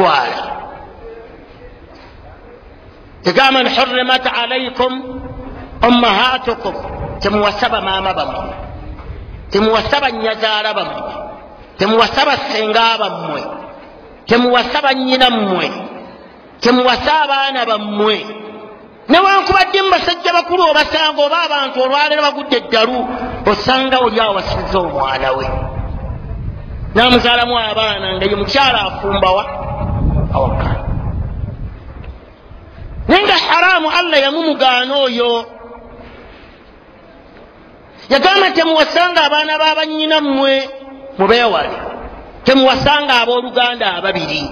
twala egamba ni hurimat alaikum ummahatukum temuwasaba maama bammwe temuwasaba nyazaala bammwe temuwasaba senga bammwe temuwasaba nyina mmwe temuwasa abaana bammwe newankubadde mu basajja bakulu obasanga oba abantu olwaleero bagudde eddalu osanga oli awasizza omwana we namuzaalamu abaana nga ye mukyala afumbawa awaka naye nga haramu allah yamumugaana oyo. Yagamba temuwasanga abaana babanyina mmwe mubeewale. Temuwasanga abooluganda ababiri.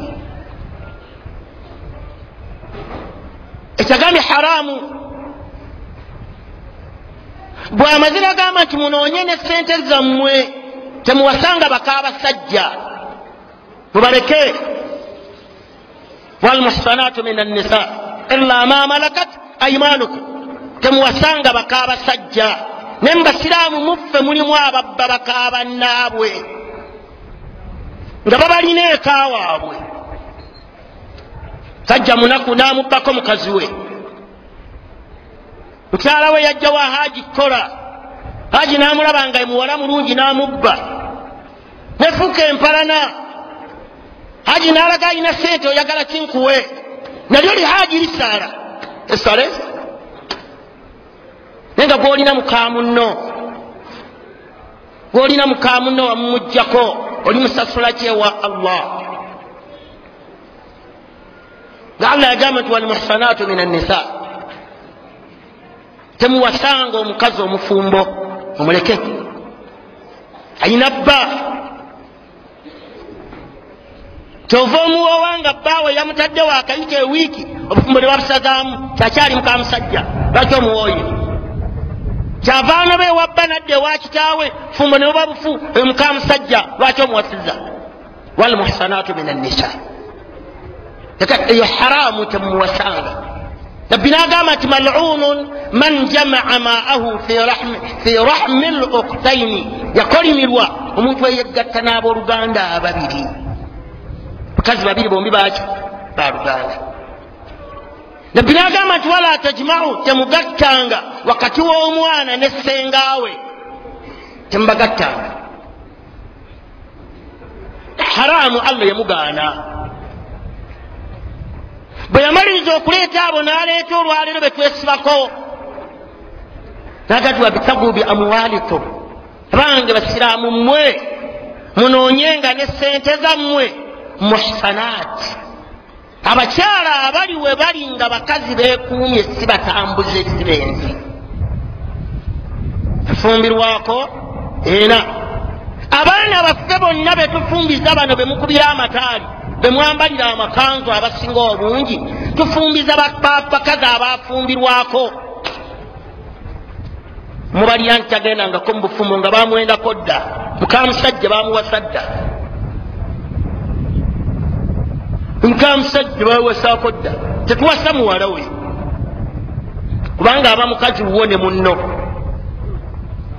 Ekyagambye haramu. Bwamaze bagamba nti munoonye ne sente zammwe temuwasanga bakaabasajja. Mubaleke. Walmuhsanatu min annisa ila ma malakat aimanukum temuwasanga bakaabasajja ne mubasiraamu muffe mulimu ababba bakaabannaabwe nga babalina eka waabwe sajja munaku namubbako mukazi we mukyala we yajja wa haji kola haji namulaba nga muwala mulungi namubba nefuuka empalana haji nalaga alina sente oyagala kinkuwe nalyo li haji lisaala. Esale? Naye nga gwolina mukamunno gwolina mukamunno wamumugjako oli musasula kyewa allah? Nga allah yagamba nti walmuhsanatu min annisa temuwasanga omukazi omufumbo omuleke ayina bba kyova omuwowa nga bbaawe yamutaddewo akayita ewiiki obufumbo ne babusazaamu kyakyali mukamusajja lwaki omuwooye? Kyavaana be wabba nadde ewa kitaawe fumbo ne buba bufu mukamusajja lwaki omuwasiza? Walmuhsanatu min annisa eyo haramu temuwasanga. Nabbi nagamba nti malunun man jamaa maahu fi rahmi luktaini yakolimirwa omuntu eyegatta n'abooluganda ababiri bakazi babiri bombi baki baluganda nabbi nagamba nti wala tajmau temugattanga wakati w'omwana ne ssengawe temubagattanga haramu allah yamugaana. Bwe yamaliriza okuleeta abo n'aleeta olwaleero betwesibako nagati wabitagu bi amwalikum abange basiraamu mmwe munoonyenga ne sente zammwe muhsanaati abakyala abali we bali nga bakazi beekuumye si batambuze si benzi efumbirwako ena abaana baffe bonna betufumbiza bano bemukubira amataali bemwambalira amakanzu abasinga obungi tufumbiza bakazi abafumbirwako. Mubalya nti agendangako mu bufumbo nga bamwendako dda mukamusajja bamuwasa dda mukamusajja bawesaako dda. Tetuwasa muwala we. Kubanga aba mukazi wuwo ne munno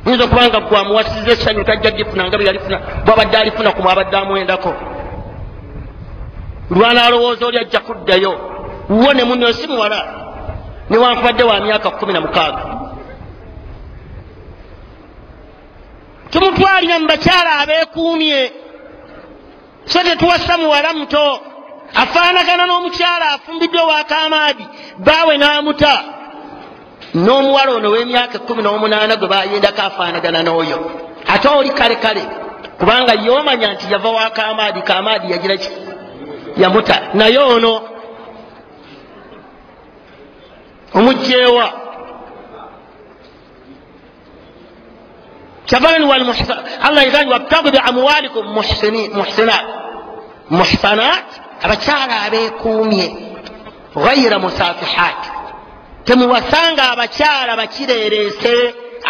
yinza okubanga gwamuwasiza essanyu tajja gifuna nga beyalifuna bwabadde alifuna ku mwabadde amwendako lwanalowooza oli ajja kuddayo wuwo ne munno si muwala. Newankubadde wa myaka kumi na mukaaga. Tumutwalira mu bakyala abeekuumye. So tetuwasa muwala muto afaanagana n'omukyala afumbiddwe wakamaadi baawe n'amuta. N'omuwala ono w'emyaka ekumi n'omunaana gwe bayendako afaanagana n'oyo. Ate oli kale kale kubanga yomanya nti yava wakamaadi kamaadi yagira ki? Yamuta. Naye ono omugjeewa. Kyavani allah yagambye wabtagu biamwalikum muhsinat muhsanat abakyala abeekuumye ghaira musafihat temuwasanga abakyala bakireerese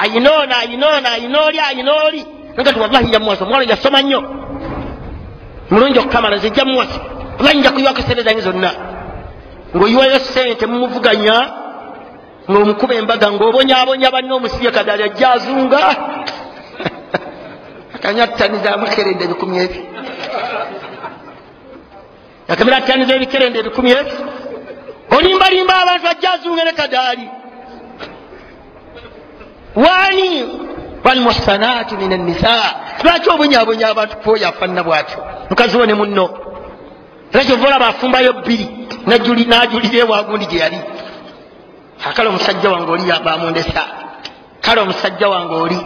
ayinoona ayinoona ayinooli ayinooli nagati wallahi njamuwasa omwana yasoma nnyo mulungi okukamala nze njamuwasa wallahi nja kuyiwako sente zange zonna ngaoyiwayo sente mumuvuganya ngaomukuba embaga ngaobonyabonya banne omusibye kadali ajja azunga akanyattaniza amakeredde ebikumi ebyo yakamira taniza ebikerende ebikumi ebyo. Olimbalimba abantu ajjazunga ne kadaali. Wani walmuhsanatu min annisa lwaki obunyabonya abantu kwoyo afanana bwatyo? Mukazi wo ne munno. Era kyova olaba afumbayo bbiri najulira ewagundi gye yali. Akale omusajja wange oli bamundesa kale omusajja wange oli.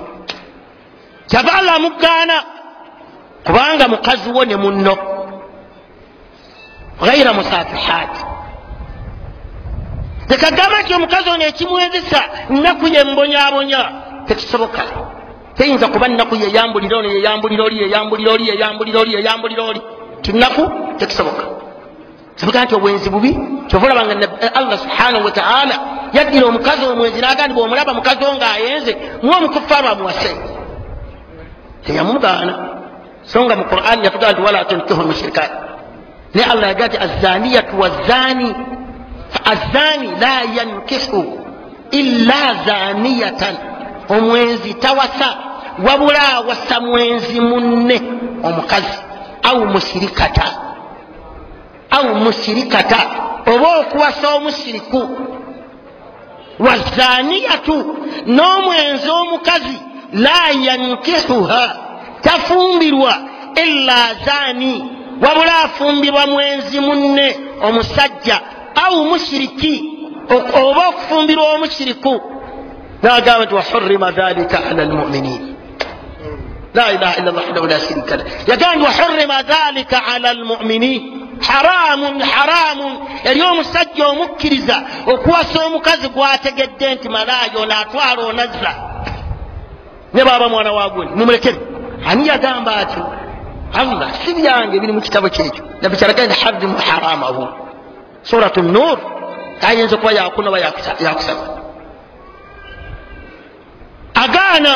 Kyava allah amugaana kubanga mukazi wo ne munno ghaira musafihat tekagamba nti omukazi ono ekimwezesa nnaku yembonyabonya tekisoboka teyinza kuba nnaku yeyambulira ono yeyambulira oli yeyambulira oli yeyambulira oli yeyambulira oli tinaku tekisoboka kibuga nti obwenzi bubi kyova olabanga allah subhanahu wataala yaddira omukazi omwenzi nagandi bwomulaba mukazi o ngaayenze muwa omukufaaru amuwase teyamugaana so nga mu qurani yatugaa nti wala tunkihu lmushirikat naye allah yagaa nti azaniyatu wazani azani la yankihu illa zaniyatan. Omwenzi tawasa. Wabula awasa mwenzi munne. Omukazi au musirikata. Au musirikata. Oba okuwasa omusiriku wazaniyatu n'omwenzi omukazi la yankihuha tafumbirwa. Illa zani wabula afumbirwa mwenzi munne omusajja au mushiriki oba okufumbirwa omushiriku. Nagamba nti wahurima dhalika ala lmuminin la ilaha illa llah wahdahu la sharika lah yagamba nti wahurima dhalika ala lmuminin haramun haramun. Eri omusajja omukkiriza okuwasa omukazi gwategedde nti malaayo naatwala onazza. Ne baba mwana wagundi mumulekere. Ani yagamba ati allah si byange biri mu kitabo kyekyo nabikyalaga nti harimu haramahu suratu nur ayinza okuba yakunaba yakusaba agaana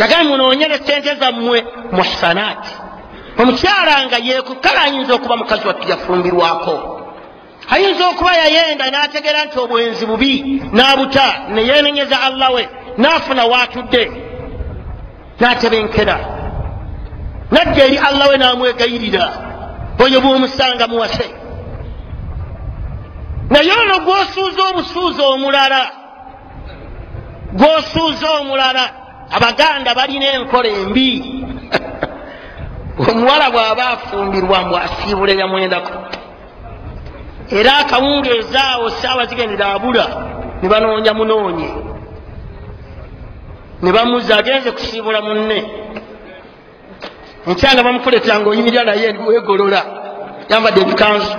yagambye munoonyere sente zammwe muhsanaati omukyala nga yekukala ayinza okuba mukazi wattu yafumbirwako ayinza okuba yayenda n'ategeera nti obwenzi bubi n'abuta neyenenyeza allah we. N'afuna waatudde n'atebenkera nadda eri allah we n'amwegayirira oyo bwomusanga muwase. Naye ono gwosuuza obusuuza omulala gwosuuza omulala abaganda balina enkola embi. Omuwala bw'aba afumbirwa mbw asiibula eyamwendako era akawungeeza awo saawa zigendera abula ne banoonya munoonye ne bamuza agenze kusiibula munne enkyanga bamukuletanga oyimirira naye wegolola yambadde ebikanzu.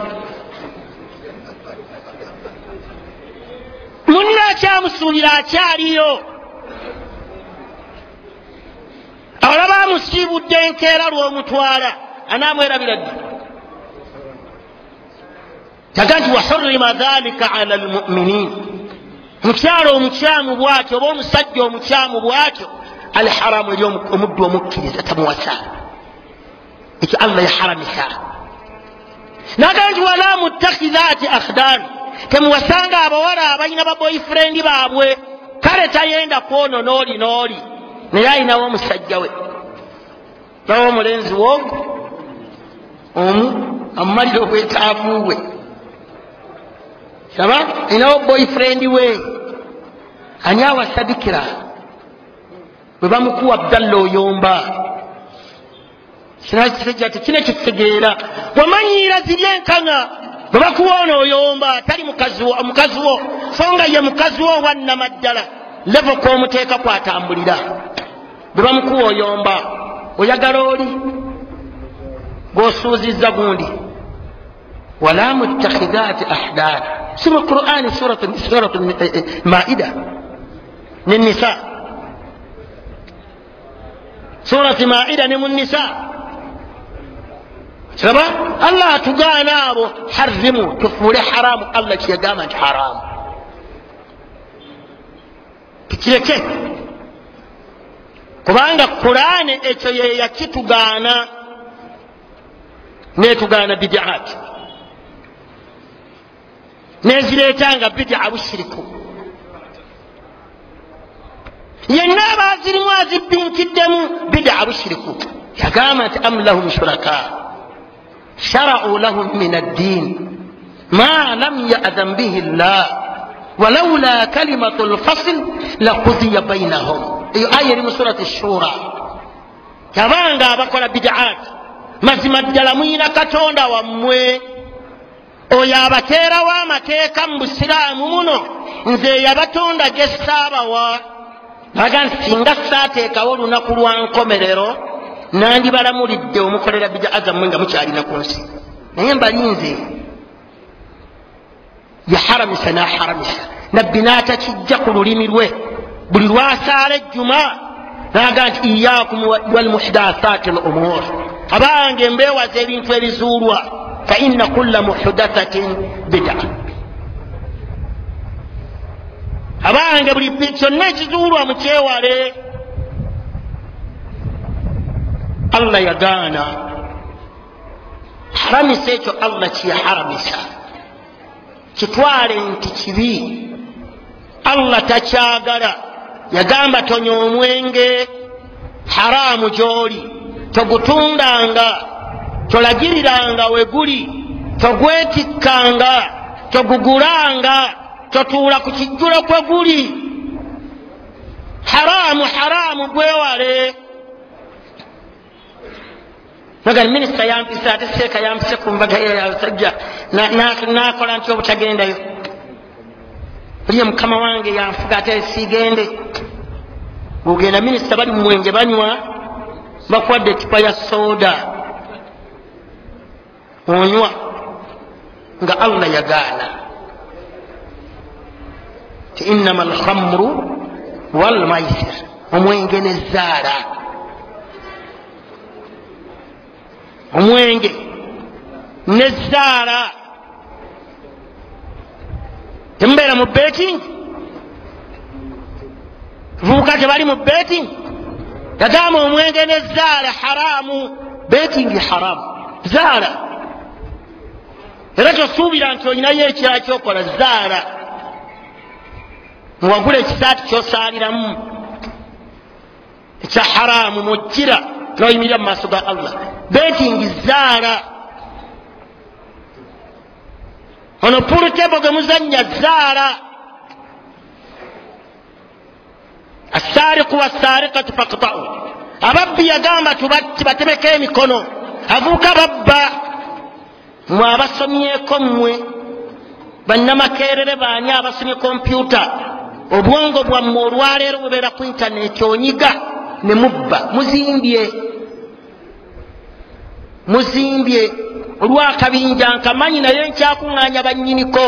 Munne akyamusuulira akyaliyo. Olaba amusiibudde enkeera lw'omutwala anaamwerabira ddi? Taga nti wahurima dhalika ala lmuminin mukyalo omukyamu bwatyo oba omusajja omukyamu bwatyo alharamu eri omuddu omukkiriza tamuwasa ekyo allah yaharamisa nagaa nti wala muttakhidhaati akhdan. Temuwasanga abawala abalina baboyifurendi baabwe kale tayenda kwono nooli nooli naye ayinawo omusajja we nawo omulenzi woogo omu amumalira obwetaavu bwe saba ayinawo boyifurendi we. Ani awasadikira bwe bamukuwa abdalla oyomba kinakisajja tekina kitegeera wamanyiira ziri enkanga bwe bakuwa ono oyomba tali mukazi wo so nga ye mukazi wo owannamaddala levo kwomuteeka kwatambulira. Bwe bamukuwa oyomba oyagala oli? Gwosuuziza gundi wala muttakhidhaati ahdan si mu qurani suratu maida nenisa surati maida ne mu nisa kiraba allah atugaana abo harimu tufuule haramu allah kyeyagamba nti haramu. Tukireke kubanga kurani ekyo yeyakitugaana netugaana bidaati nezireetanga bidaa bushiriku. Yenna abazirimu azibinkiddemu bidaa bushiriku. Yagamba nti am lahum shuraka sharau lahum min addiin ma lam yadhan bihi llah walaula kalimatu lfasl lakudiya bainahum eyo aya eri mu surati shura kabanga abakola bidaat mazima ddala muyina katonda wammwe oyo abateerawo amateeka mu busiraamu muno nze yabatonda gesaabawa aga nti singa saateekawo olunaku lwa nkomerero nandibalamulidde omukolera bidaa zammwe nga mukyalina ku nsi naye mbalinze yaharamisa naharamisa nabbi n'atakijja ku lulimi lwe. Buli lwasaala ejjuma naga nti iyakum walmuhdathaati l umur abange mbeewaza ebintu ebizuulwa faina kulla muhdathatin bida. Abange buli kyonna ekizuulwa mukyewale allah yagaana haramisa ekyo allah kyeharamisa kitwale nti kibi. Allah takyagala yagamba tonya omwenge haraamu gyoli togutundanga tolagiriranga we guli togwetikkanga togugulanga totuula ku kijjulo kwe guli haraamu haraamu gwewale nagani minisita yampise ate seeka yampise ku mbaga yabasajja nakola nti obutagendayo oliye mukama wange yanfuga ate siigende ogenda minisita bali mumwenge banywa bakuwadde ecupa ya sooda onywa nga allah yagaana. Ti innama alhamru walmaisir omwenge nezaala omwenge nezaala temubeera mu beting vubuka tebali mu beting yagamba omwenge nezaala haramu. Beting haramu. Zaala era tosuubira nti olinayo ekira kyokola zaala muwagula ekisaati kyosaaliramu ekya haramu mukira noyimirira mu maaso ga allah betingi zaala ono pulutebo ge muzanya zaala asaariku wasaarikatu faktau ababbi yagamba tibatemeko emikono. Avuuka babba. Mwe abasomyeko mmwe. Bannamakerere baani abasomye kompyuta obwongo bwammwe olwaleero bubeera ku intaneti onyiga ne mubba. Muzimbye muzimbye olwakabinja nkamanyi naye nkyakuŋŋanya bannyiniko